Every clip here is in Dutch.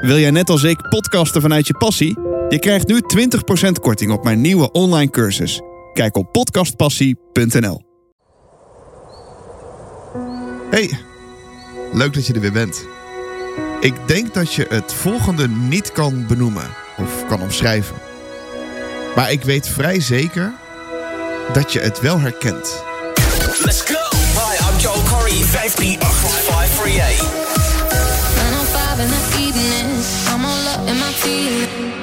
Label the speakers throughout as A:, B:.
A: Wil jij net als ik podcasten vanuit je passie? Je krijgt nu 20% korting op mijn nieuwe online cursus. Kijk op podcastpassie.nl. Hey, leuk dat je er weer bent. Ik denk dat je het volgende niet kan benoemen of kan omschrijven. Maar ik weet vrij zeker dat je het wel herkent.
B: Let's go! Hi, I'm Joel Corey, 538 538.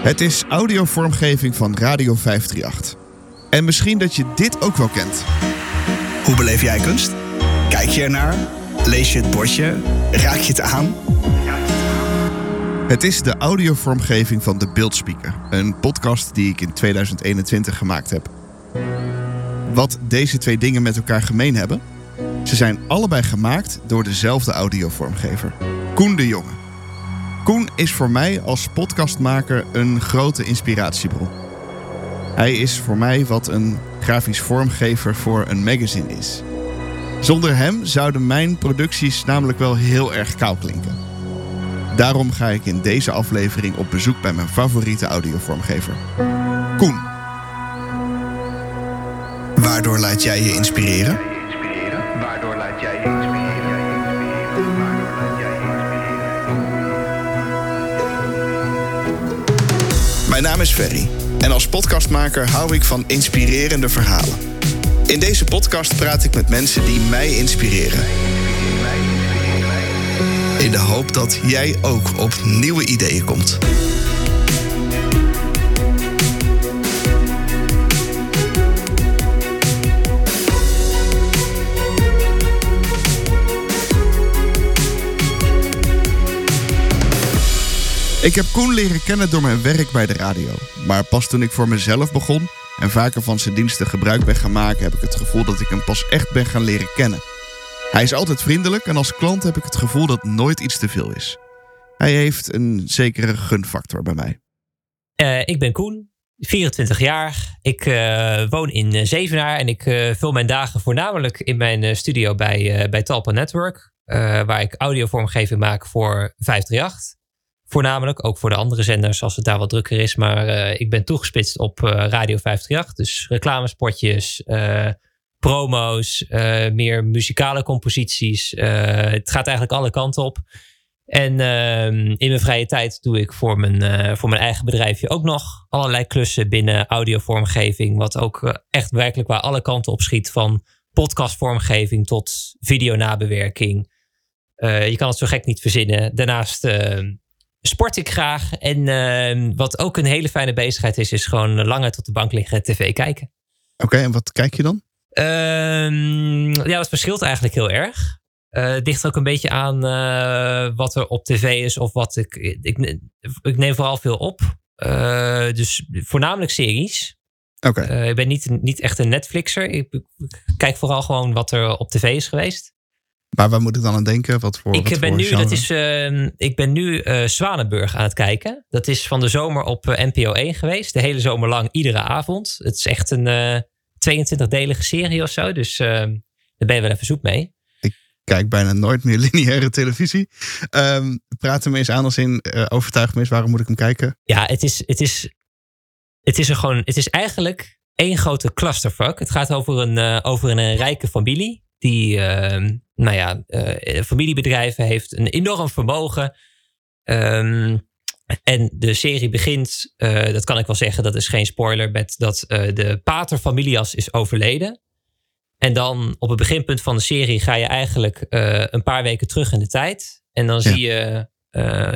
A: Het is audiovormgeving van Radio 538. En misschien dat je dit ook wel kent.
C: Hoe beleef jij kunst? Kijk je ernaar? Lees je het bordje? Raak je het aan?
A: Het is de audiovormgeving van de Beeldspeaker. Een podcast die ik in 2021 gemaakt heb. Wat deze twee dingen met elkaar gemeen hebben? Ze zijn allebei gemaakt door dezelfde audiovormgever. Koen de Jonge. Koen is voor mij als podcastmaker een grote inspiratiebron. Hij is voor mij wat een grafisch vormgever voor een magazine is. Zonder hem zouden mijn producties namelijk wel heel erg kou klinken. Daarom ga ik in deze aflevering op bezoek bij mijn favoriete audiovormgever. Koen.
C: Waardoor laat jij je inspireren? Naam is Ferry en als podcastmaker hou ik van inspirerende verhalen. In deze podcast praat ik met mensen die mij inspireren. In de hoop dat jij ook op nieuwe ideeën komt.
A: Ik heb Koen leren kennen door mijn werk bij de radio. Maar pas toen ik voor mezelf begon en vaker van zijn diensten gebruik ben gaan maken, heb ik het gevoel dat ik hem pas echt ben gaan leren kennen. Hij is altijd vriendelijk en als klant heb ik het gevoel dat nooit iets te veel is. Hij heeft een zekere gunfactor bij mij.
D: Eh, ik ben Koen, 24 jaar. Ik eh, woon in eh, Zevenaar en ik vul mijn dagen voornamelijk in mijn studio bij, bij Talpa Network. waar ik audiovormgeving maak voor 538. Voornamelijk, ook voor de andere zenders als het daar wat drukker is. Maar eh, ik ben toegespitst op eh, Radio 538. Dus reclamespotjes, eh, promo's, meer muzikale composities. Het gaat eigenlijk alle kanten op. En ehm, in mijn vrije tijd doe ik voor mijn, voor mijn eigen bedrijfje ook nog allerlei klussen binnen audiovormgeving. Wat ook echt werkelijk waar alle kanten op schiet. Van podcastvormgeving tot videonabewerking. Je kan het zo gek niet verzinnen. Daarnaast eh, sport ik graag. En eh, wat ook een hele fijne bezigheid is, is gewoon langer tot de bank liggen tv kijken.
A: Oké, en wat kijk je dan?
D: Ehm, ja, dat verschilt eigenlijk heel erg. Eh, Het ligt ook een beetje aan eh, wat er op tv is of wat ik. Ik, ik neem vooral veel op. Eh, dus voornamelijk series.
A: Oké,
D: ik ben niet, niet echt een Netflixer. Ik, ik kijk vooral gewoon wat er op tv is geweest.
A: Maar waar moet ik dan aan denken? Wat voor,
D: ik
A: wat
D: ben
A: voor
D: nu, dat is, eh, ik ben nu eh, Zwanenburg aan het kijken. Dat is van de zomer op eh, NPO 1 geweest. De hele zomer lang, iedere avond. Het is echt een eh 22-delige serie of zo. Dus eh, daar ben je wel even zoek mee.
A: kijk bijna nooit meer lineaire televisie. Ehm praat hem eens aan als in eh, overtuig me eens, waarom moet ik hem kijken?
D: Ja, het is, het is, het is, er gewoon, het is eigenlijk één grote clusterfuck. Het gaat over een, eh, over een, rijke familie. Die, eh, nou ja, eh, familiebedrijven heeft een enorm vermogen. Ehm, en de serie begint, eh, dat kan ik wel zeggen, dat is geen spoiler, met dat eh, de pater familias is overleden. En dan op het beginpunt van de serie ga je eigenlijk een paar weken terug in de tijd. En dan
A: Ja.
D: zie je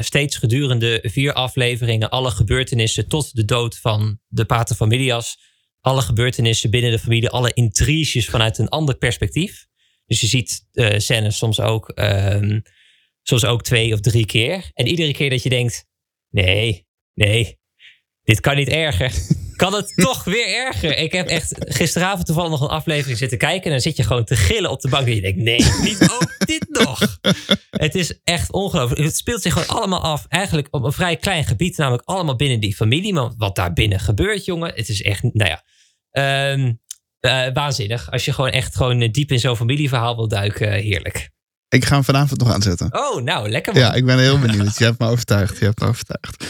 D: steeds gedurende vier afleveringen alle gebeurtenissen tot de dood van de pater familias. Alle gebeurtenissen binnen de familie, alle intriges vanuit een ander perspectief. Dus je ziet eh scènes soms ook, ehm, soms ook twee of drie keer. En iedere keer dat je denkt, nee, nee, dit kan niet erger. Kan het toch weer erger? Ik heb echt gisteravond toevallig nog een aflevering zitten kijken. En dan zit je gewoon te gillen op de bank. En je denkt, nee, niet ook dit nog. Het is echt ongelooflijk. Het speelt zich gewoon allemaal af. Eigenlijk op een vrij klein gebied. Namelijk allemaal binnen die familie. Maar wat daar binnen gebeurt, jongen. Het is echt, nou ja. ehm, eh, waanzinnig. Als je gewoon echt gewoon diep in zo'n familieverhaal wil duiken. Heerlijk.
A: Ik ga hem vanavond nog aanzetten.
D: Oh, nou, lekker man.
A: Ja, ik ben heel benieuwd. Je hebt me overtuigd. Je hebt me overtuigd.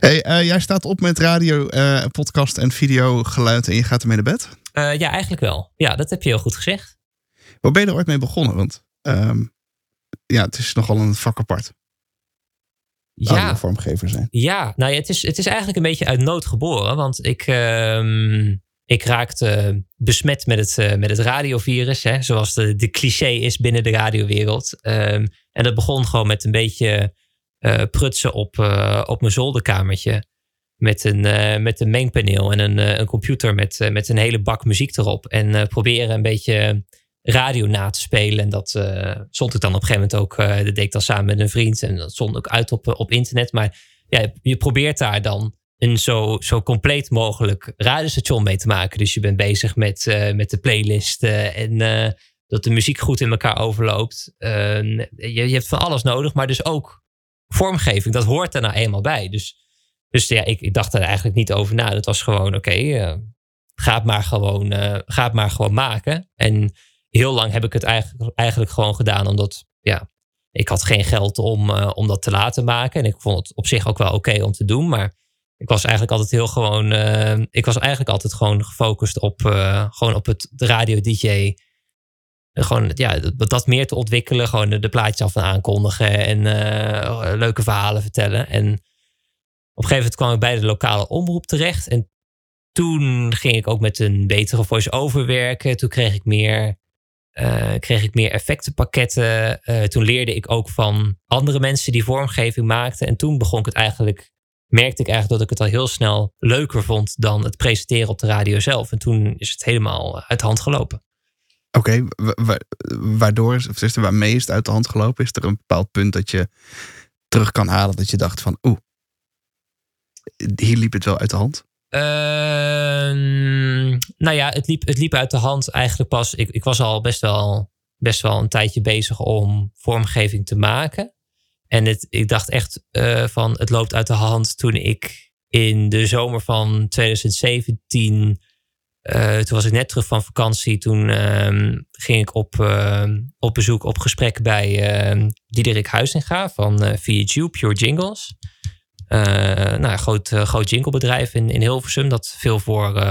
A: Hey, eh, jij staat op met radio, eh, podcast en video geluid en je gaat ermee naar bed.
D: Eh, ja, eigenlijk wel. Ja, dat heb je heel goed gezegd.
A: Waar ben je er ooit mee begonnen? Want ehm, ja, het is nogal een vak apart.
D: Ja,
A: vormgever zijn.
D: ja nou ja, het, is, het is eigenlijk een beetje uit nood geboren. Want ik, ehm, ik raakte besmet met het, eh, met het radiovirus. Hè, zoals de, de cliché is binnen de radiowereld. Ehm, en dat begon gewoon met een beetje eh, prutsen op, eh, op mijn zolderkamertje. Met een, met een mengpaneel en een, een computer met, met een hele bak muziek erop. En proberen een beetje radio na te spelen. En dat zond ik dan op een gegeven moment ook. dat deed ik dan samen met een vriend. En dat zond ook uit op, op internet. Maar ja, je probeert daar dan een zo, zo compleet mogelijk radiostation mee te maken. Dus je bent bezig met, eh, met de playlist eh, en eh, dat de muziek goed in elkaar overloopt. Eh, je, je hebt van alles nodig, maar dus ook vormgeving. Dat hoort er nou eenmaal bij. Dus, dus ja, ik, ik dacht er eigenlijk niet over na. Dat was gewoon, oké, eh, ga, het maar gewoon, ga maar gewoon maken. En heel lang heb ik het eigenlijk, eigenlijk gewoon gedaan, omdat ja, ik had geen geld om, om dat te laten maken. En ik vond het op zich ook wel oké om te doen. Maar ik was eigenlijk altijd heel gewoon. eh, ik was eigenlijk altijd gewoon gefocust op, eh, gewoon op het radio-DJ. Gewoon ja, dat, dat meer te ontwikkelen. Gewoon de, plaatjes af en aankondigen. En eh, leuke verhalen vertellen. En op een gegeven moment kwam ik bij de lokale omroep terecht. En toen ging ik ook met een betere voice-over werken. Toen kreeg ik meer, kreeg ik meer effectenpakketten. Toen leerde ik ook van andere mensen die vormgeving maakten. En toen begon ik het eigenlijk, merkte ik eigenlijk dat ik het al heel snel leuker vond dan het presenteren op de radio zelf. En toen is het helemaal uit de hand gelopen.
A: Oké, wa- wa- waardoor, of is er waarmee is het uit de hand gelopen? Is er een bepaald punt dat je terug kan halen dat je dacht van, oeh, hier liep het wel uit de hand?
D: Ehm, nou ja, het liep, het liep uit de hand eigenlijk pas. Ik, ik was al best wel, best wel een tijdje bezig om vormgeving te maken. En het, ik dacht echt eh, van het loopt uit de hand toen ik in de zomer van 2017. eh, toen was ik net terug van vakantie. Toen ehm, ging ik op, ehm, op bezoek, op gesprek bij ehm Diederik Huizinga van eh VHU, Pure Jingles. Nou, groot, groot jinglebedrijf in, in Hilversum. Dat veel voor,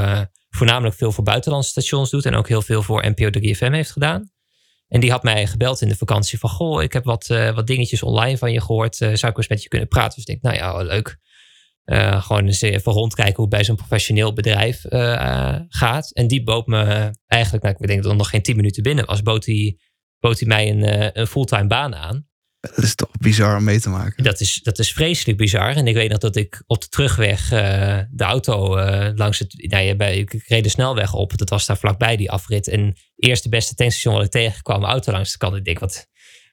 D: voornamelijk veel voor buitenlandse stations doet. En ook heel veel voor NPO 3FM heeft gedaan. En die had mij gebeld in de vakantie van... Goh, ik heb wat, eh, wat dingetjes online van je gehoord. Eh, zou ik eens met je kunnen praten? Dus ik denk, nou ja, leuk. Eh, gewoon eens even rondkijken hoe het bij zo'n professioneel bedrijf gaat. En die bood me eigenlijk, nou, ik denk dat er nog geen tien minuten binnen was... bood hij hij mij een, een fulltime baan aan.
A: Dat is toch bizar om mee te maken.
D: Dat is, dat is vreselijk bizar. En ik weet nog dat ik op de terugweg eh, de auto eh, langs het. Nou ja, bij, ik reed de snelweg op. Dat was daar vlakbij die afrit. En eerst de beste tankstation wat ik tegenkwam, auto langs de kant. Ik denk, wat,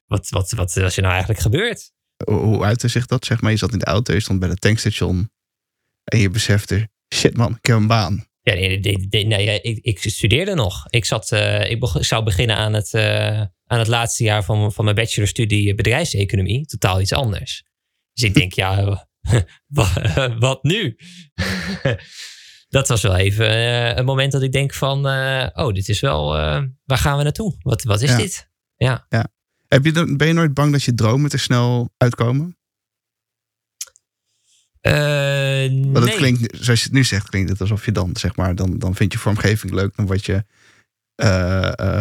D: wat, wat, wat is er nou eigenlijk gebeurd?
A: Hoe, uitte zich dat? Zeg maar, je zat in de auto, je stond bij het tankstation en je besefte, shit man, ik heb een baan.
D: Ja, nee, nee, nee, nee, ik, ik studeerde nog. Ik, zat, eh, ik, ik zou beginnen aan het, aan het laatste jaar van, van mijn bachelorstudie bedrijfseconomie. Totaal iets anders. Dus ik denk, ja, wa- wat nu? dat was wel even eh, een moment dat ik denk van, eh, oh, dit is wel, eh, waar gaan we naartoe? Wat, wat is
A: Ja.
D: dit? Ja.
A: Heb je, dan- ben je nooit bang dat je dromen te snel uitkomen? Want het
D: nee.
A: klinkt, zoals je het nu zegt, klinkt het alsof je dan, zeg maar, dan, dan vind je vormgeving leuk. Dan word je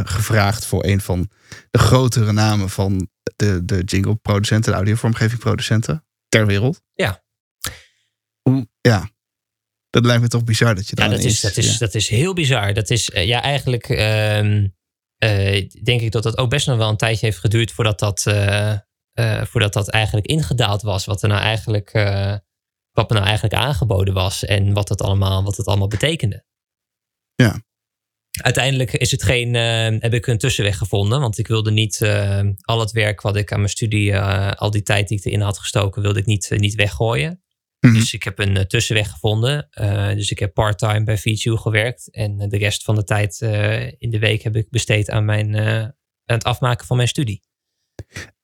A: gevraagd voor een van de grotere namen van de, de jingle producenten, de audiovormgeving producenten ter wereld.
D: Ja.
A: Hoe, ja. Dat lijkt me toch bizar dat je
D: Ja,
A: dan
D: dat is, dat, is,
A: ja.
D: dat is heel bizar. Dat is, eh, ja, eigenlijk ehm, eh, denk ik dat dat ook best nog wel een tijdje heeft geduurd voordat dat, eh, eh, voordat dat eigenlijk ingedaald was. Wat er nou eigenlijk, eh, wat me nou eigenlijk aangeboden was en wat het allemaal, wat het allemaal betekende.
A: Ja.
D: Uiteindelijk is het geen, eh, heb ik een tussenweg gevonden. Want ik wilde niet eh, al het werk wat ik aan mijn studie, eh, al die tijd die ik erin had gestoken, wilde ik niet, niet weggooien.
A: Mhm.
D: Dus ik heb een tussenweg gevonden. Dus ik heb part-time bij VTU gewerkt. En de rest van de tijd in de week heb ik besteed aan, mijn, aan het afmaken van mijn studie.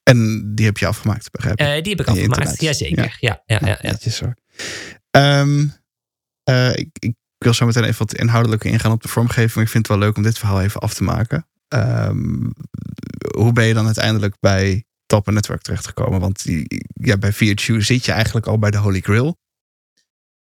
A: En die heb je afgemaakt, begrijp ik.
D: Die heb ik afgemaakt. Jazeker. Ja. Ja, ja, ja,
A: Netjes hoor. Ehm, eh, ik, ik wil zo meteen even wat inhoudelijker ingaan op de vormgeving. Ik vind het wel leuk om dit verhaal even af te maken. ehm, hoe ben je dan uiteindelijk bij Talpa Network terechtgekomen? Want die, ja, bij VHU zit je eigenlijk al bij de Holy Grail.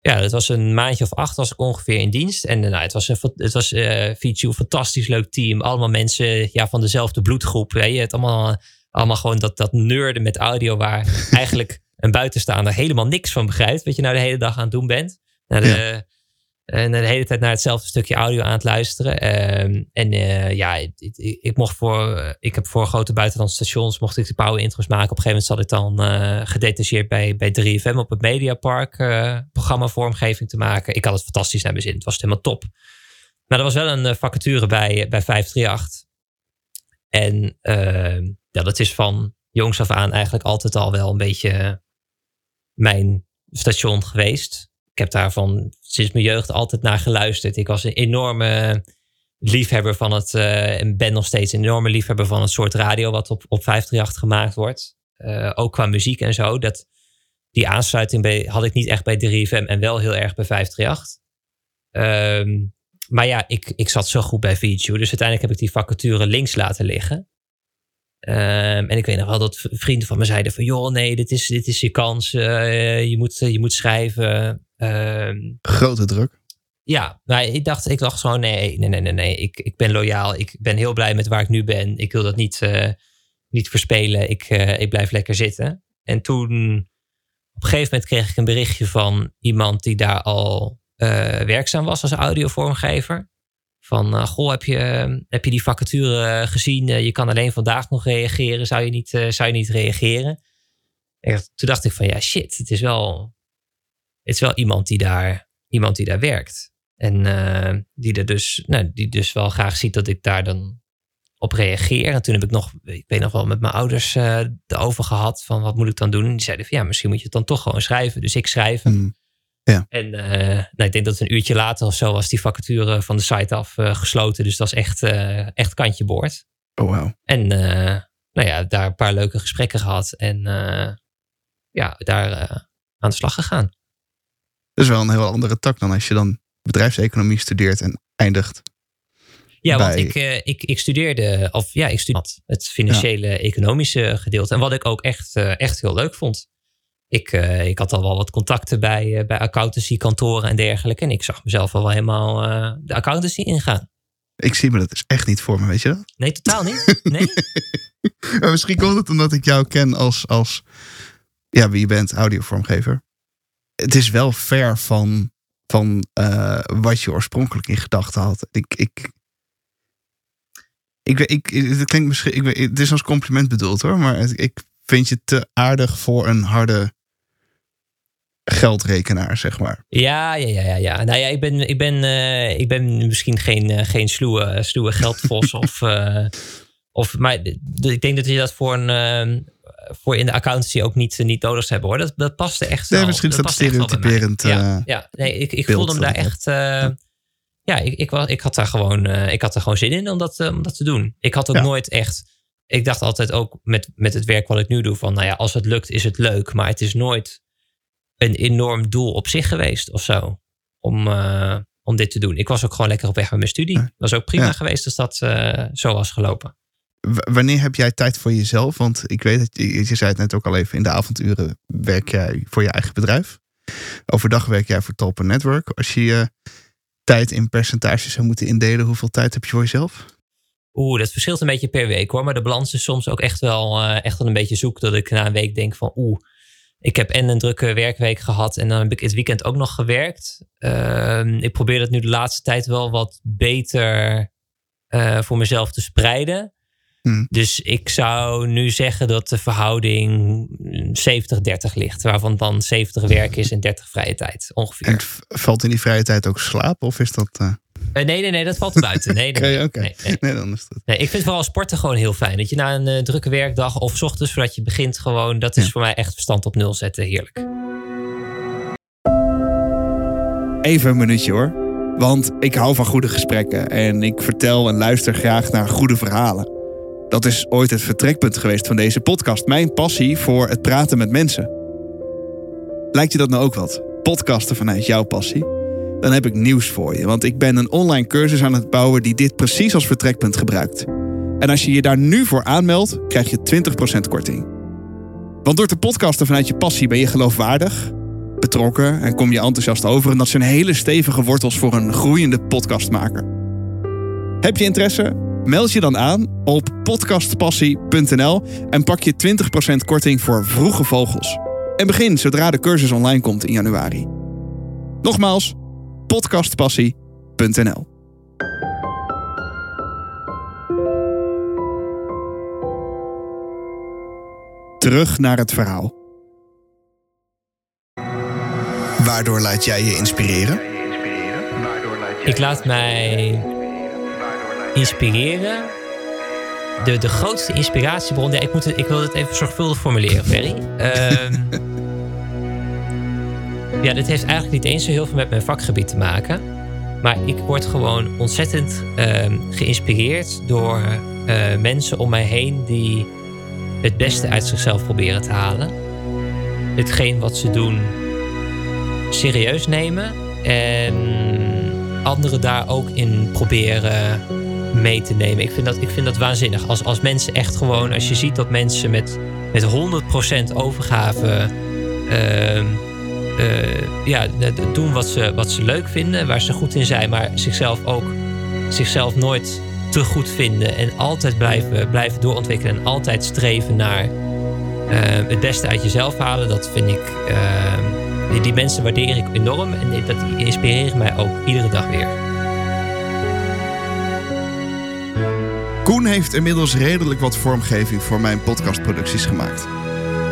D: Ja, het was een maandje of acht was ik ongeveer in dienst. En nou, het was, een, het was eh VHU, een fantastisch leuk team. Allemaal mensen ja, van dezelfde bloedgroep. Je. Het allemaal, allemaal gewoon dat, dat nerden met audio... waar eigenlijk een buitenstaander helemaal niks van begrijpt... wat je nou de hele dag aan het doen bent. Naar de, En de hele tijd naar hetzelfde stukje audio aan het luisteren. Ehm, en eh, ja, ik, ik, mocht voor, ik heb voor grote buitenlandse stations mocht ik de power intros maken. Op een gegeven moment zat ik dan eh, gedetacheerd bij, bij 3FM op het Mediapark eh programma vormgeving te maken. Ik had het fantastisch naar mijn zin. Het was helemaal top. Maar er was wel een eh, vacature bij, bij 538. En ehm, ja, dat is van jongs af aan eigenlijk altijd al wel een beetje mijn station geweest. Ik heb daarvan sinds mijn jeugd altijd naar geluisterd. Ik was een enorme liefhebber van het, eh, en ben nog steeds een enorme liefhebber van het soort radio wat op, op 538 gemaakt wordt. Eh, ook qua muziek en zo. Dat, die aansluiting bij, had ik niet echt bij 3FM en wel heel erg bij 538. Ehm, maar ja, ik, ik zat zo goed bij VHU. Dus uiteindelijk heb ik die vacature links laten liggen. Ehm, en ik weet nog wel dat vrienden van me zeiden van... joh, nee, dit is, dit is je kans. eh, je, moet, je moet schrijven. Ehm,
A: Grote druk.
D: ja, maar ik dacht, ik dacht gewoon, nee, nee, nee, nee, nee. Ik, ik ben loyaal. Ik ben heel blij met waar ik nu ben. Ik wil dat niet, eh, niet verspelen. Ik, eh, ik blijf lekker zitten. En toen, op een gegeven moment kreeg ik een berichtje van iemand die daar al eh, werkzaam was als audiovormgever. Van, eh, goh, heb je, heb je die vacature eh, gezien? Eh, je kan alleen vandaag nog reageren. Zou je niet, zou je niet reageren? En toen dacht ik van, ja, shit, het is wel, het is wel iemand die daar, iemand die daar werkt. En die, er dus, nou, die dus wel graag ziet dat ik daar dan op reageer. En toen heb ik nog, ik weet nog wel, met mijn ouders eh erover gehad van wat moet ik dan doen? En die zeiden van ja, misschien moet je het dan toch gewoon schrijven. Dus ik schrijven.
A: Hmm.
D: En eh, nou, ik denk dat een uurtje later of zo was die vacature van de site af eh, gesloten. Dus dat is echt, eh, echt kantje boord.
A: Oh, wow.
D: En nou ja, daar een paar leuke gesprekken gehad. En ja, daar aan de slag gegaan.
A: Dat is wel een heel andere tak dan als je dan bedrijfseconomie studeert en eindigt.
D: Ja, want ik, ik, ik studeerde, of ja, ik studeerde het financiële, economische gedeelte. En wat ik ook echt, echt heel leuk vond. Ik, eh, ik had al wel wat contacten bij, eh, bij accountancy-kantoren en dergelijke. En ik zag mezelf al wel helemaal eh, de accountancy ingaan.
A: Ik zie me dat dus echt niet voor me, weet je dat?
D: Nee, totaal niet. Nee?
A: Maar misschien komt het omdat ik jou ken als, als ja, wie je bent, audiovormgever. Het is wel ver van, van wat je oorspronkelijk in gedachten had. Ik, ik, ik, ik, het klinkt misschien, ik, het is als compliment bedoeld hoor, maar ik vind je te aardig voor een harde geldrekenaar, zeg maar.
D: Ja, ja, ja, ja, ja. Nou ja, ik ben, ik ben, eh, ik ben misschien geen, eh, geen sluwe, sluwe geldvos. of, eh, of, maar ik denk dat je dat voor, een, eh, voor in de accountancy ook niet, niet nodig hebben hoor. Dat, dat paste echt
A: Nee,
D: wel.
A: misschien is dat
D: mij.
A: stereotyperend,
D: Ja, ja. Nee, ik, ik voelde me daar
A: dat
D: echt... ja, ik, ik, was, ik, had daar gewoon, ik had er gewoon zin in om dat, om dat te doen. Ik had ook
A: Ja.
D: nooit echt... Ik dacht altijd ook met, met het werk wat ik nu doe van... Nou ja, als het lukt is het leuk. Maar het is nooit een enorm doel op zich geweest of zo. Om, eh, om dit te doen. Ik was ook gewoon lekker op weg met mijn studie. Het was ook prima
A: Ja.
D: geweest als dat eh, zo was gelopen.
A: W- wanneer heb jij tijd voor jezelf? Want ik weet dat je, je zei het net ook al even, in de avonduren werk jij voor je eigen bedrijf. Overdag werk jij voor Talpa Network. Als je je tijd in percentages zou moeten indelen, hoeveel tijd heb je voor jezelf?
D: Oeh, dat verschilt een beetje per week hoor. Maar de balans is soms ook echt wel, eh, echt wel een beetje zoek. Dat ik na een week denk van oeh, ik heb en een drukke werkweek gehad. En dan heb ik het weekend ook nog gewerkt. Ehm, ik probeer dat nu de laatste tijd wel wat beter eh, voor mezelf te spreiden.
A: Hmm.
D: Dus ik zou nu zeggen dat de verhouding 70-30 ligt. Waarvan dan 70 werk is en 30 vrije tijd ongeveer.
A: En valt in die vrije tijd ook slaap? Of is dat... Eh,
D: nee, nee, nee, dat valt er buiten. Nee, nee, nee, nee, nee.
A: Nee, dan is dat...
D: Nee, ik vind vooral sporten gewoon heel fijn. Dat je na een eh, drukke werkdag of 's ochtends voordat je begint gewoon... dat is
A: Ja.
D: voor mij echt verstand op nul zetten. Heerlijk.
A: Even een minuutje hoor. Want ik hou van goede gesprekken en ik vertel en luister graag naar goede verhalen. Dat is ooit het vertrekpunt geweest van deze podcast. Mijn passie voor het praten met mensen. Lijkt je dat nou ook wat? Podcasten vanuit jouw passie? Dan heb ik nieuws voor je, want ik ben een online cursus aan het bouwen die dit precies als vertrekpunt gebruikt. En als je je daar nu voor aanmeldt, krijg je 20% korting. Want door te podcasten vanuit je passie ben je geloofwaardig, betrokken en kom je enthousiast over. En dat zijn hele stevige wortels voor een groeiende podcastmaker. Heb je interesse? Meld je dan aan op podcastpassie.nl en pak je 20% korting voor vroege vogels. En begin zodra de cursus online komt in januari. Nogmaals, podcastpassie.nl. Terug naar het verhaal.
C: Waardoor laat jij je inspireren?
D: Ik laat mij inspireren. De, de grootste inspiratiebron. Ja, ik, moet het, ik wil het even zorgvuldig formuleren, Ferry. Ehm, ja, dit heeft eigenlijk niet eens zo heel veel met mijn vakgebied te maken. Maar ik word gewoon ontzettend ehm, geïnspireerd door eh, mensen om mij heen die het beste uit zichzelf proberen te halen. Hetgeen wat ze doen serieus nemen en anderen daar ook in proberen mee te nemen. Ik vind dat, ik vind dat waanzinnig. Als, als mensen echt gewoon, als je ziet dat mensen met, met 100% overgave ehm, eh, ja, doen wat ze, wat ze leuk vinden, waar ze goed in zijn, maar zichzelf ook zichzelf nooit te goed vinden en altijd blijven, blijven doorontwikkelen en altijd streven naar eh, het beste uit jezelf halen, dat vind ik. ehm, die, mensen waardeer ik enorm en dat die inspireren mij ook iedere dag weer.
A: Koen heeft inmiddels redelijk wat vormgeving voor mijn podcastproducties gemaakt.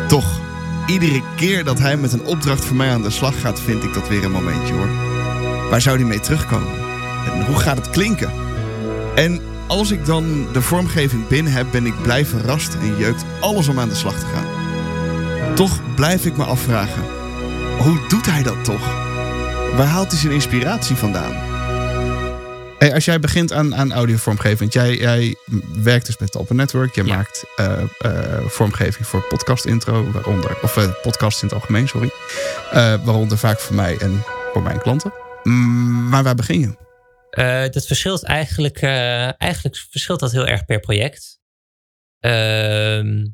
A: Toch, iedere keer dat hij met een opdracht voor mij aan de slag gaat, vind ik dat weer een momentje hoor. Waar zou hij mee terugkomen? En hoe gaat het klinken? En als ik dan de vormgeving binnen heb, ben ik blij verrast en jeukt alles om aan de slag te gaan. Toch blijf ik me afvragen, hoe doet hij dat toch? Waar haalt hij zijn inspiratie vandaan? Hey, als jij begint aan, aan audiovormgeving, want jij, jij werkt dus met Open Network. Je
D: Ja.
A: maakt eh, eh, vormgeving voor podcast intro, waaronder, of eh, podcast in het algemeen, sorry. Waaronder vaak voor mij en voor mijn klanten. Mm, maar waar begin je?
D: Dat verschilt eigenlijk, eigenlijk verschilt dat heel erg per project. Ehm,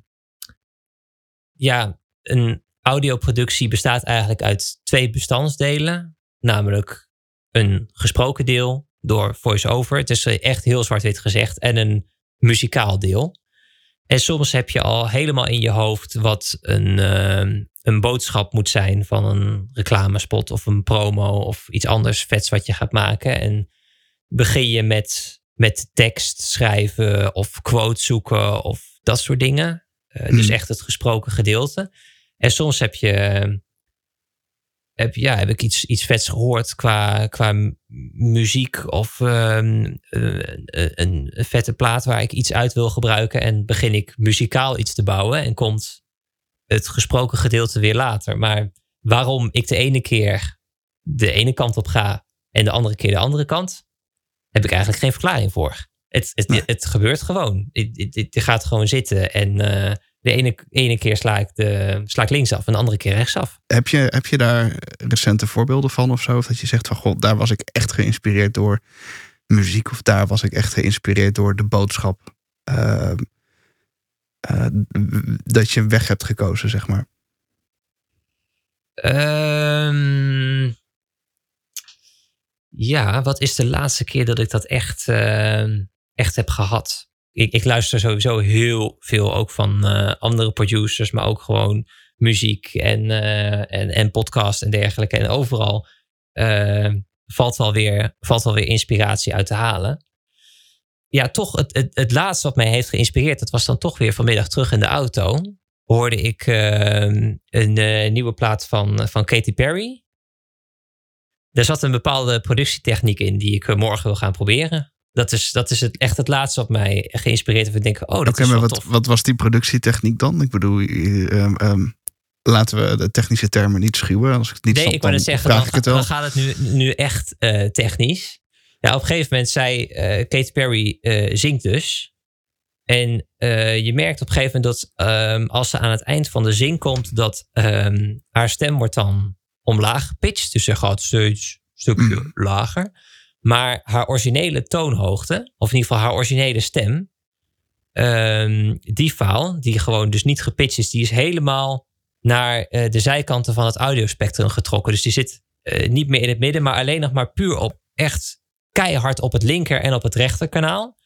D: ja, een audioproductie bestaat eigenlijk uit twee bestandsdelen. Namelijk een gesproken deel door voice-over. Het is echt heel zwart-wit gezegd. En een muzikaal deel. En soms heb je al helemaal in je hoofd wat een, ehm, een boodschap moet zijn van een reclamespot of een promo of iets anders vets wat je gaat maken. En begin je met, met tekst schrijven of quote zoeken of dat soort dingen. Eh, Dus
A: Hmm.
D: echt het gesproken gedeelte. En soms heb je, heb, ja, heb ik iets, iets vets gehoord qua, qua muziek of ehm, eh, een, een vette plaat waar ik iets uit wil gebruiken. En begin ik muzikaal iets te bouwen en komt het gesproken gedeelte weer later. Maar waarom ik de ene keer de ene kant op ga en de andere keer de andere kant, heb ik eigenlijk geen verklaring voor. Het, het,
A: Nee.
D: het gebeurt gewoon. Het, het, het gaat gewoon zitten. En eh, de ene, ene keer sla ik, de, sla ik linksaf en de andere keer rechtsaf.
A: Heb je, heb je daar recente voorbeelden van of zo? Of dat je zegt van, god, daar was ik echt geïnspireerd door muziek. Of daar was ik echt geïnspireerd door de boodschap. eh, eh, dat je een weg hebt gekozen, zeg maar.
D: Ehm, ja, wat is de laatste keer dat ik dat echt, ehm, echt heb gehad? Ik, ik luister sowieso heel veel ook van eh, andere producers, maar ook gewoon muziek en, eh, en, en podcast en dergelijke. En overal eh, valt, wel weer, valt wel weer inspiratie uit te halen. Ja, toch het, het, het laatste wat mij heeft geïnspireerd, dat was dan toch weer vanmiddag terug in de auto. Hoorde ik ehm, een nieuwe plaat van, van Katy Perry. Er zat een bepaalde productietechniek in die ik morgen wil gaan proberen. Dat is, dat is het, echt het laatste wat mij geïnspireerd heeft. Ik denk, oh, dat
A: Oké,
D: is
A: maar wat,
D: tof.
A: wat was die productietechniek dan? Ik bedoel, eh, ehm, ehm, laten we de technische termen niet schuwen. Als ik het niet
D: nee,
A: snap,
D: ik
A: dan
D: zeggen,
A: vraag
D: dan,
A: ik het wel.
D: dan gaat het nu, nu echt eh, technisch. Ja, op een gegeven moment zei eh Katy Perry zingt dus. En je merkt op een gegeven moment dat ehm, als ze aan het eind van de zing komt, dat haar stem wordt dan omlaag gepitcht. Dus ze gaat steeds een stukje
A: Mm.
D: lager. Maar haar originele toonhoogte, of in ieder geval haar originele stem, ehm, die file, die gewoon dus niet gepitcht is, die is helemaal naar eh, de zijkanten van het audiospectrum getrokken. Dus die zit eh, niet meer in het midden, maar alleen nog maar puur op echt keihard op het linker en op het rechterkanaal.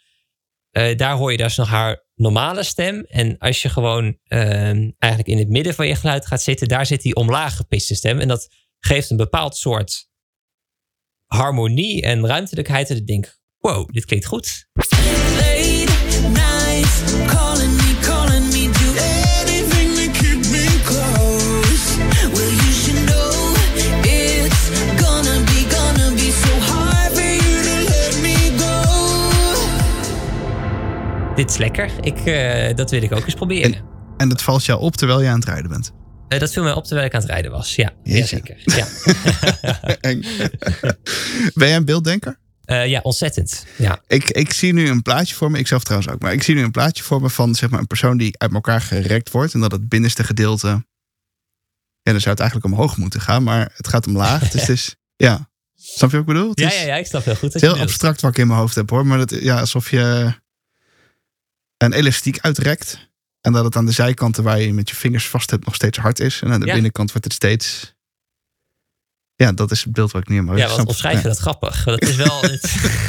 D: Eh, daar hoor je dus nog haar normale stem. En als je gewoon ehm, eigenlijk in het midden van je geluid gaat zitten, daar zit die omlaag gepitchte stem. En dat geeft een bepaald soort harmonie en ruimtelijkheid. En ik denk, wow, dit klinkt goed.
E: Late nights, calling me, calling me, do anything to keep me close. Well, you should know it's gonna be, gonna be so hard for you to let me go.
D: Dit is lekker. Ik, eh, dat wil ik ook eens proberen.
A: En dat valt jou op terwijl je aan het rijden bent.
D: Eh, dat viel mij op terwijl ik aan het rijden was. Ja, zeker. Ja.
A: Ben jij een beelddenker?
D: Eh, ja, ontzettend. Ja.
A: Ik, ik zie nu een plaatje voor me, ik zelf trouwens ook, maar ik zie nu een plaatje voor me van zeg maar, een persoon die uit elkaar gerekt wordt. En dat het binnenste gedeelte, ja, dan zou het eigenlijk omhoog moeten gaan, maar het gaat omlaag. dus het is, ja, snap je wat ik bedoel? Het
D: Ja,
A: is,
D: ja, ja, ik snap heel goed.
A: Het is heel abstract wat ik in mijn hoofd heb hoor, maar dat, ja, alsof je een elastiek uitrekt. En dat het aan de zijkanten waar je met je vingers vast hebt nog steeds hard is. En aan de
D: Ja.
A: binnenkant wordt het steeds... Ja, dat is het beeld wat ik in mijn
D: Ja, wat
A: snap.
D: omschrijf je
A: Ja.
D: dat grappig. Dat is wel.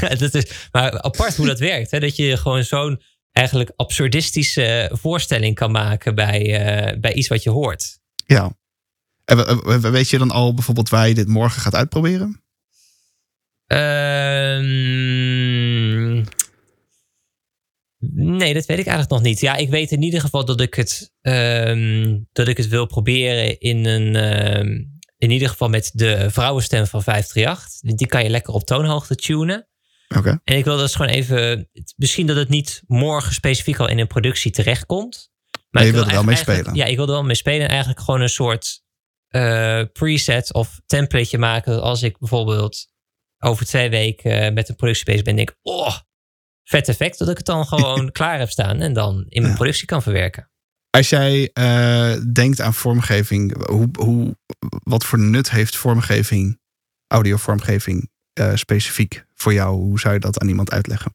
D: het, dat is, maar apart hoe dat werkt. Hè? Dat je gewoon zo'n eigenlijk absurdistische voorstelling kan maken bij, eh, bij iets wat je hoort.
A: Ja. En we- we- we- weet je dan al bijvoorbeeld waar je dit morgen gaat uitproberen?
D: Ehm, nee, dat weet ik eigenlijk nog niet. Ja, ik weet in ieder geval dat ik het, ehm, dat ik het wil proberen in een. ehm, in ieder geval met de vrouwenstem van 538. Die kan je lekker op toonhoogte tunen.
A: Oké.
D: En ik wil dus gewoon even. Misschien dat het niet morgen specifiek al in een productie terechtkomt.
A: Maar je
D: ik
A: wil er wel mee spelen.
D: Ja, ik wil er wel mee spelen. En eigenlijk gewoon een soort eh, preset of templateje maken. Als ik bijvoorbeeld over twee weken eh, met een productie bezig ben. Denk ik, oh, vet effect. Dat ik het dan gewoon klaar heb staan. En dan in mijn productie kan verwerken.
A: Als jij eh, denkt aan vormgeving, hoe, hoe, wat voor nut heeft vormgeving, audiovormgeving, eh, specifiek voor jou? Hoe zou je dat aan iemand uitleggen?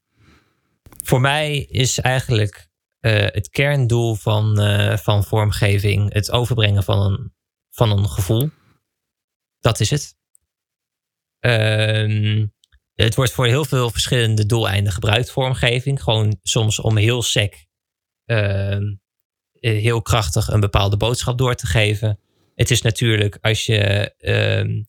D: Voor mij is eigenlijk eh, het kerndoel van, van vormgeving het overbrengen van een, van een gevoel. Dat is het. Ehm, het wordt voor heel veel verschillende doeleinden gebruikt, vormgeving. Gewoon soms om heel sec, ehm, eh, heel krachtig een bepaalde boodschap door te geven. Het is natuurlijk, als je ehm,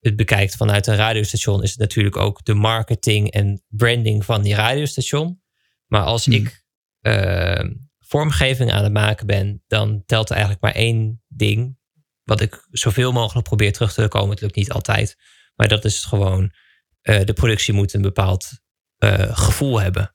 D: het bekijkt vanuit een radiostation, is het natuurlijk ook de marketing en branding van die radiostation. Maar als
A: Hmm.
D: ik ehm, vormgeving aan het maken ben, dan telt er eigenlijk maar één ding. Wat ik zoveel mogelijk probeer terug te komen. Het lukt niet altijd. Maar dat is gewoon, eh, de productie moet een bepaald eh, gevoel hebben.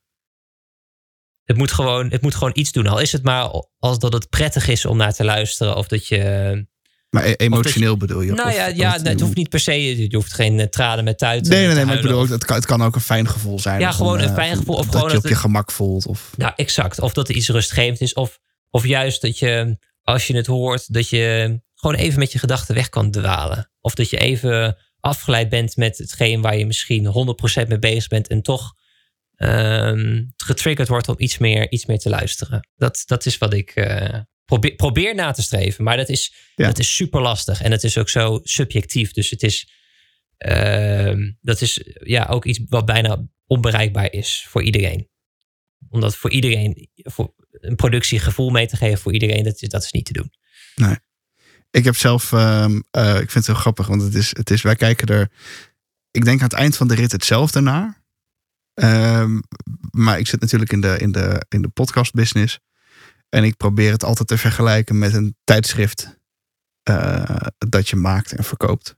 D: Het moet, gewoon, het moet gewoon iets doen. Al is het maar als dat het prettig is om naar te luisteren. Of dat je.
A: Maar e- emotioneel bedoel je?
D: Nou
A: Of
D: ja, ja
A: het-
D: het hoeft niet per se. Je hoeft geen eh, tranen met tuiten.
A: Nee, nee,
D: te
A: nee, maar ik bedoel, het, kan, het kan ook een fijn gevoel zijn.
D: Ja, gewoon een fijn gevoel, of
A: dat
D: gewoon
A: je op
D: dat
A: je
D: het-
A: gemak voelt. Of,
D: Ja, exact. Of dat er iets rustgevend is. Of, of juist dat je, als je het hoort, dat je gewoon even met je gedachten weg kan dwalen. Of dat je even afgeleid bent met hetgeen waar je misschien 100% mee bezig bent. En toch ehm, getriggerd wordt om iets meer, iets meer te luisteren. Dat, dat is wat ik eh, probeer, probeer na te streven. Maar dat is,
A: Ja.
D: dat is super lastig. En het is ook zo subjectief. Dus het is, ehm, dat is ja, ook iets wat bijna onbereikbaar is voor iedereen omdat voor iedereen voor een productie gevoel mee te geven voor iedereen, dat is, dat is niet te doen.
A: Ik heb zelf, ehm, eh, ik vind het heel grappig, want het is, het is, wij kijken er, ik denk aan het eind van de rit hetzelfde naar. Ehm, maar ik zit natuurlijk in de, in, de, in de podcast business. En ik probeer het altijd te vergelijken met een tijdschrift eh, dat je maakt en verkoopt.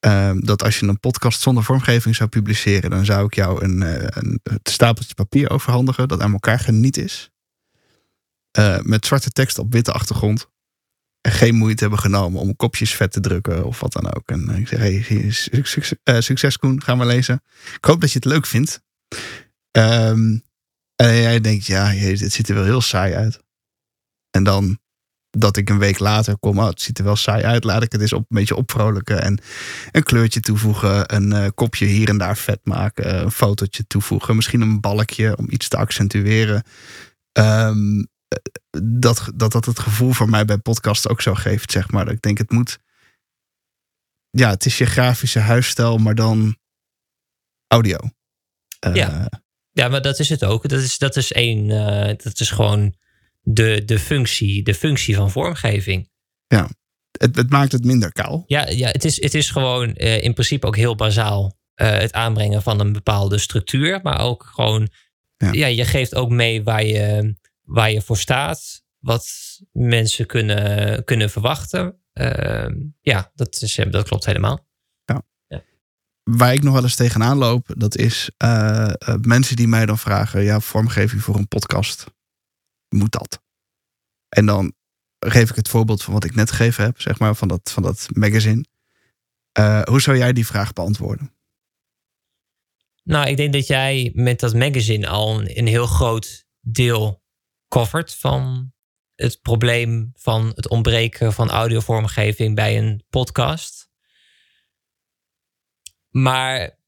A: Ehm, dat als je een podcast zonder vormgeving zou publiceren, dan zou ik jou een, eh, een, stapeltje papier overhandigen dat aan elkaar geniet is. Met zwarte tekst op witte achtergrond geen moeite hebben genomen om kopjes vet te drukken of wat dan ook. En eh, ik zeg, hey, eh, succes Koen, ga maar lezen. Ik hoop dat je het leuk vindt. Ehm, en jij denkt, ja, jee, dit ziet er wel heel saai uit. En dan dat ik een week later kom, oh, het ziet er wel saai uit, laat ik het eens op, een beetje opvrolijken en een kleurtje toevoegen, een eh, kopje hier en daar vet maken, een fotootje toevoegen, misschien een balkje om iets te accentueren. Eh, dat, dat dat het gevoel voor mij bij podcast ook zo geeft, zeg maar. Dat ik denk, het moet, ja, het is je grafische huisstijl, maar dan audio. Eh,
D: Ja. Ja, maar dat is het ook. Dat is, dat is één. eh, dat is gewoon de, de, functie, de functie van vormgeving.
A: het, het maakt het minder kaal.
D: Ja, ja het, is, het is gewoon eh, in principe ook heel bazaal het aanbrengen van een bepaalde structuur. Maar ook gewoon,
A: Ja.
D: ja. je geeft ook mee waar je, waar je voor staat. Wat mensen kunnen, kunnen verwachten. Ehm, ja, dat, is, dat klopt helemaal.
A: Waar ik nog wel eens tegenaan loop, dat is eh, eh, mensen die mij dan vragen: ja, vormgeving voor een podcast. Moet dat? En dan geef ik het voorbeeld van wat ik net gegeven heb, zeg maar, van dat, van dat magazine. Eh, hoe zou jij die vraag beantwoorden?
D: Nou, ik denk dat jij met dat magazine al een, een heel groot deel covert van het probleem van het ontbreken van audiovormgeving bij een podcast. Maar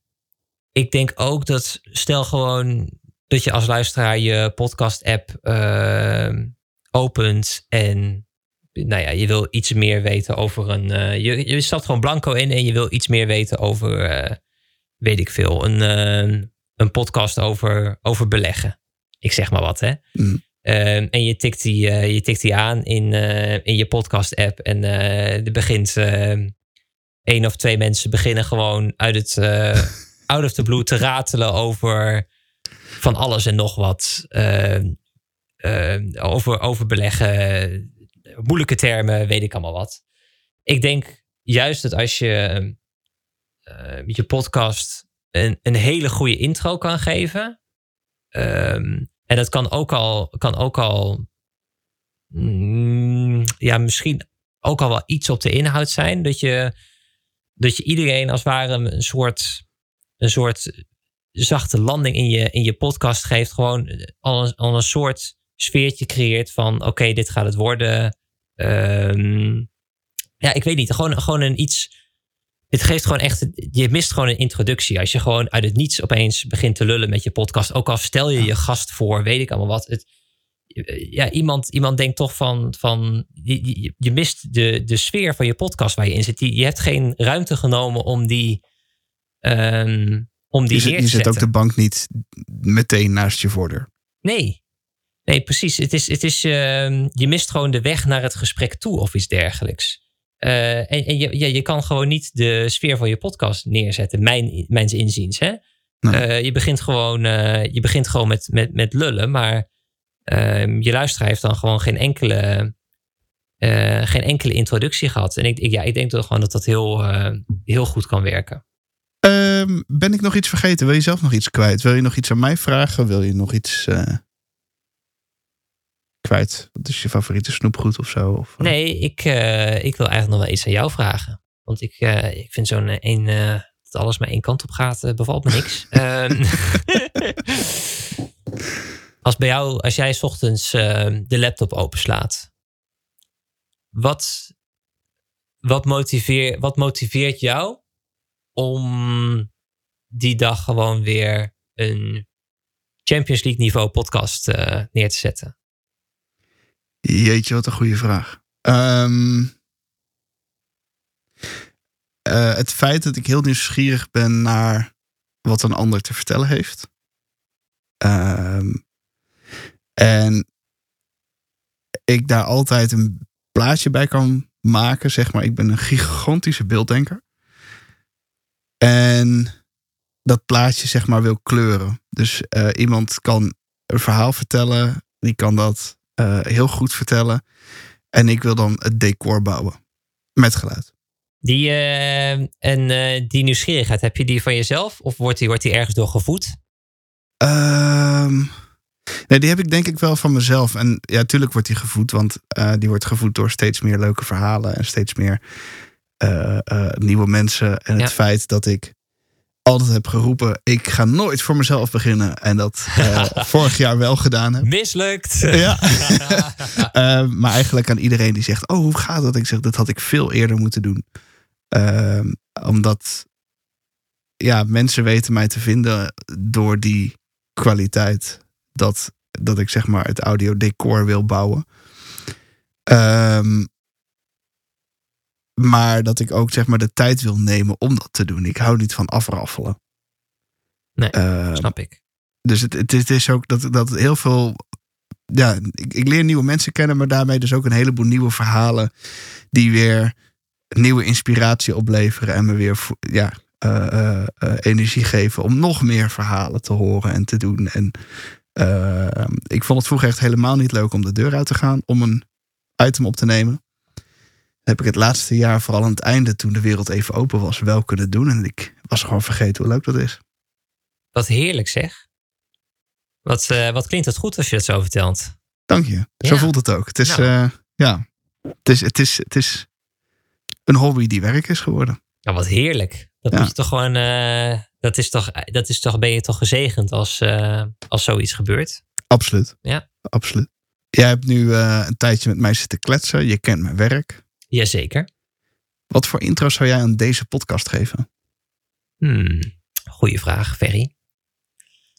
D: ik denk ook dat stel gewoon dat je als luisteraar je podcast-app eh, opent en nou ja, je wil iets meer weten over een. eh, je, je stapt gewoon blanco in en je wil iets meer weten over, eh, weet ik veel, een, eh, een podcast over, over beleggen. Ik zeg maar wat, hè.
A: Mm.
D: Ehm, en je tikt die, eh, je tikt die aan in, eh, in je podcast-app en eh, er begint eh, één of twee mensen beginnen gewoon uit het out of the blue te ratelen over van alles en nog wat. Ehm, ehm, over, over beleggen, moeilijke termen, weet ik allemaal wat. Ik denk juist dat als je je podcast een, een hele goede intro kan geven. ehm, en dat kan ook al, kan ook al mm, ja, misschien ook al wel iets op de inhoud zijn. Dat je, dat je iedereen als het ware een soort, een soort zachte landing in je, in je podcast geeft. Gewoon al een, al een soort sfeertje creëert van oké, dit gaat het worden. Ehm, ja, ik weet niet. Gewoon, gewoon een iets. Het geeft gewoon echt. Je mist gewoon een introductie. Als je gewoon uit het niets opeens begint te lullen met je podcast. Ook al stel je je gast voor, weet ik allemaal wat. Het, ja, iemand, iemand denkt toch van. van je, je, je mist de, de sfeer van je podcast waar je in zit. Die, je hebt geen ruimte genomen om die. ehm, om die
A: Je, je zet ook de bank niet meteen naast je voordeur.
D: Nee. Nee, precies. Het is, het is, ehm, je mist gewoon de weg naar het gesprek toe of iets dergelijks. Eh, en en je, ja, je kan gewoon niet de sfeer van je podcast neerzetten, mijn, mijns inziens. Hè?
A: Nee.
D: Eh, je begint gewoon, eh, je begint gewoon met, met, met lullen, maar ehm, je luisteraar heeft dan gewoon geen enkele, geen enkele introductie gehad. En ik, ik, ja, ik denk toch gewoon dat dat heel, heel goed kan werken.
A: Ehm, ben ik nog iets vergeten? Wil je zelf nog iets kwijt? Wil je nog iets aan mij vragen? Wil je nog iets kwijt? Wat is je favoriete snoepgoed of zo? Of, eh?
D: Nee, ik, eh, ik wil eigenlijk nog wel iets aan jou vragen. Want ik, eh, ik vind zo'n één, dat alles maar één kant op gaat, bevalt me niks. Ehm, als bij jou, als jij 's ochtends eh, de laptop openslaat, wat, wat, motiveer, wat motiveert jou om die dag gewoon weer een Champions League niveau podcast neer te zetten?
A: Jeetje, wat een goede vraag. Ehm, eh, het feit dat ik heel nieuwsgierig ben naar wat een ander te vertellen heeft. Ehm, en ik daar altijd een plaatje bij kan maken, zeg maar. Ik ben een gigantische beelddenker. En dat plaatje, zeg maar, wil kleuren. Dus eh, iemand kan een verhaal vertellen, die kan dat eh, heel goed vertellen. En ik wil dan het decor bouwen. Met geluid.
D: Die, eh, en eh, die nieuwsgierigheid, heb je die van jezelf? Of wordt die, wordt die ergens door gevoed?
A: Ehm, nee, die heb ik denk ik wel van mezelf. En ja, tuurlijk wordt die gevoed. Want die wordt gevoed door steeds meer leuke verhalen. En steeds meer nieuwe mensen. En het feit dat ik altijd heb geroepen: ik ga nooit voor mezelf beginnen. En dat eh, vorig jaar wel gedaan heb.
D: Mislukt.
A: Ja. Eh, maar eigenlijk aan iedereen die zegt: Oh, hoe gaat dat? Ik zeg: Dat had ik veel eerder moeten doen. Ehm, omdat ja, mensen weten mij te vinden door die kwaliteit. Dat, dat ik zeg maar het audiodecor wil bouwen. Ehm, maar dat ik ook zeg maar de tijd wil nemen om dat te doen. Ik hou niet van afraffelen.
D: Nee,
A: Ehm,
D: Snap ik.
A: dus het, het, is- het is ook dat, dat heel veel. Ja, ik, ik leer nieuwe mensen kennen, maar daarmee dus ook een heleboel nieuwe verhalen. die weer nieuwe inspiratie opleveren. en me weer ja, eh, eh, eh, energie geven om nog meer verhalen te horen en te doen. En eh, ik vond het vroeger echt helemaal niet leuk om de deur uit te gaan. om een item op te nemen. Heb ik het laatste jaar, vooral aan het einde, toen de wereld even open was, wel kunnen doen. En ik was gewoon vergeten hoe leuk dat is.
D: Wat heerlijk zeg. Wat, eh, wat klinkt het goed als je het zo vertelt.
A: Dank je. Zo voelt het ook. Het is,
D: Nou.
A: eh, ja. het is, het, is, het is een hobby die werk is geworden.
D: Ja, wat heerlijk. Dat
A: Ja.
D: moet je toch gewoon. eh, dat is toch, dat is toch, ben je toch gezegend als, als zoiets gebeurt?
A: Absoluut.
D: Ja.
A: Absoluut. Jij hebt nu een tijdje met mij zitten kletsen. Je kent mijn werk.
D: Jazeker.
A: Wat voor intro zou jij aan deze podcast geven?
D: Hmm, goeie vraag, Ferry.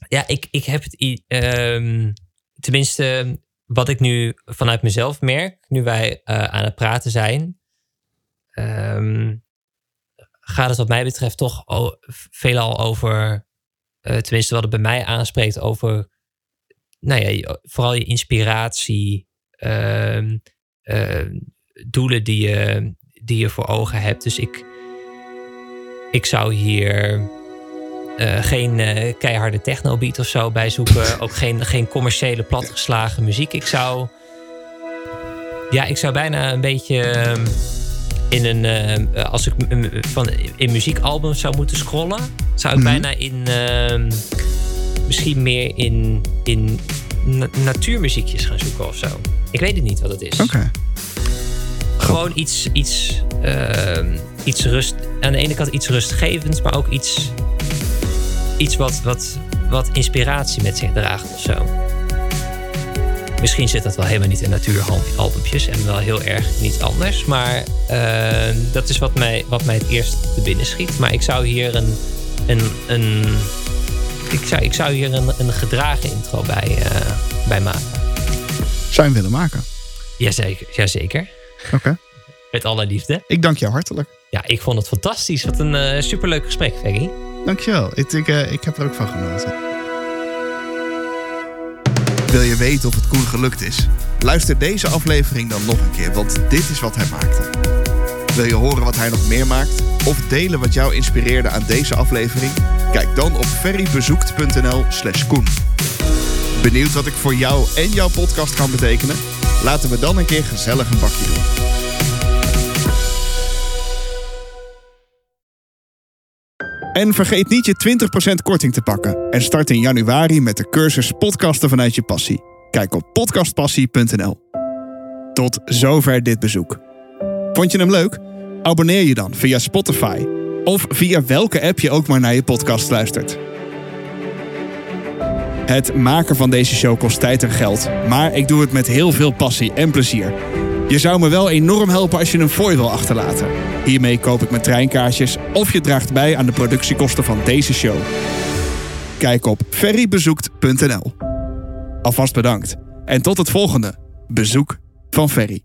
D: Ja, ik, ik heb het. ehm, tenminste, wat ik nu vanuit mezelf merk, nu wij eh, aan het praten zijn, ehm, gaat het wat mij betreft toch veelal over, eh, tenminste wat het bij mij aanspreekt, over, nou ja, vooral je inspiratie, ehm, doelen die je, die je voor ogen hebt. Dus ik, ik zou hier eh, geen eh, keiharde technobeat of zo bij zoeken. Ook geen, geen commerciële platgeslagen muziek. Ik zou. Ja, ik zou bijna een beetje. ehm, in een. eh, als ik van, in muziekalbums zou moeten scrollen. Zou ik
A: Mhm.
D: bijna in. ehm, misschien meer in. in na- natuurmuziekjes gaan zoeken of zo. Ik weet het niet wat het is.
A: Oké.
D: Gewoon iets, iets, ehm, iets rust. Aan de ene kant iets rustgevends, maar ook iets, iets wat, wat, wat inspiratie met zich draagt of zo. Misschien zit dat wel helemaal niet in natuuralbumpjes en wel heel erg niets anders. Maar ehm, dat is wat mij, wat mij het eerst te binnen schiet. Maar ik zou hier een. een, een ik, zou, ik zou hier een, een gedragen intro bij, eh, bij maken.
A: Zou je hem willen maken?
D: Jazeker, jazeker.
A: Oké.
D: Met alle liefde.
A: Ik dank jou hartelijk.
D: Ja, ik vond het fantastisch. Wat een eh, superleuk gesprek, Ferry.
A: Dankjewel. Ik, ik, eh, ik heb er ook van genoten. Wil je weten of het Koen gelukt is? Luister deze aflevering dan nog een keer, want dit is wat hij maakte. Wil je horen wat hij nog meer maakt? Of delen wat jou inspireerde aan deze aflevering? Kijk dan op ferrybezoekt.nl slash Koen. Benieuwd wat ik voor jou en jouw podcast kan betekenen? Laten we dan een keer gezellig een bakje doen. En vergeet niet je 20% korting te pakken. En start in januari met de cursus Podcasten vanuit je passie. Kijk op podcastpassie.nl. Tot zover dit bezoek. Vond je hem leuk? Abonneer je dan via Spotify. Of via welke app je ook maar naar je podcast luistert. Het maken van deze show kost tijd en geld. Maar ik doe het met heel veel passie en plezier. Je zou me wel enorm helpen als je een fooi wil achterlaten. Hiermee koop ik mijn treinkaartjes of je draagt bij aan de productiekosten van deze show. Kijk op ferrybezoekt.nl. Alvast bedankt. En tot het volgende bezoek van Ferry.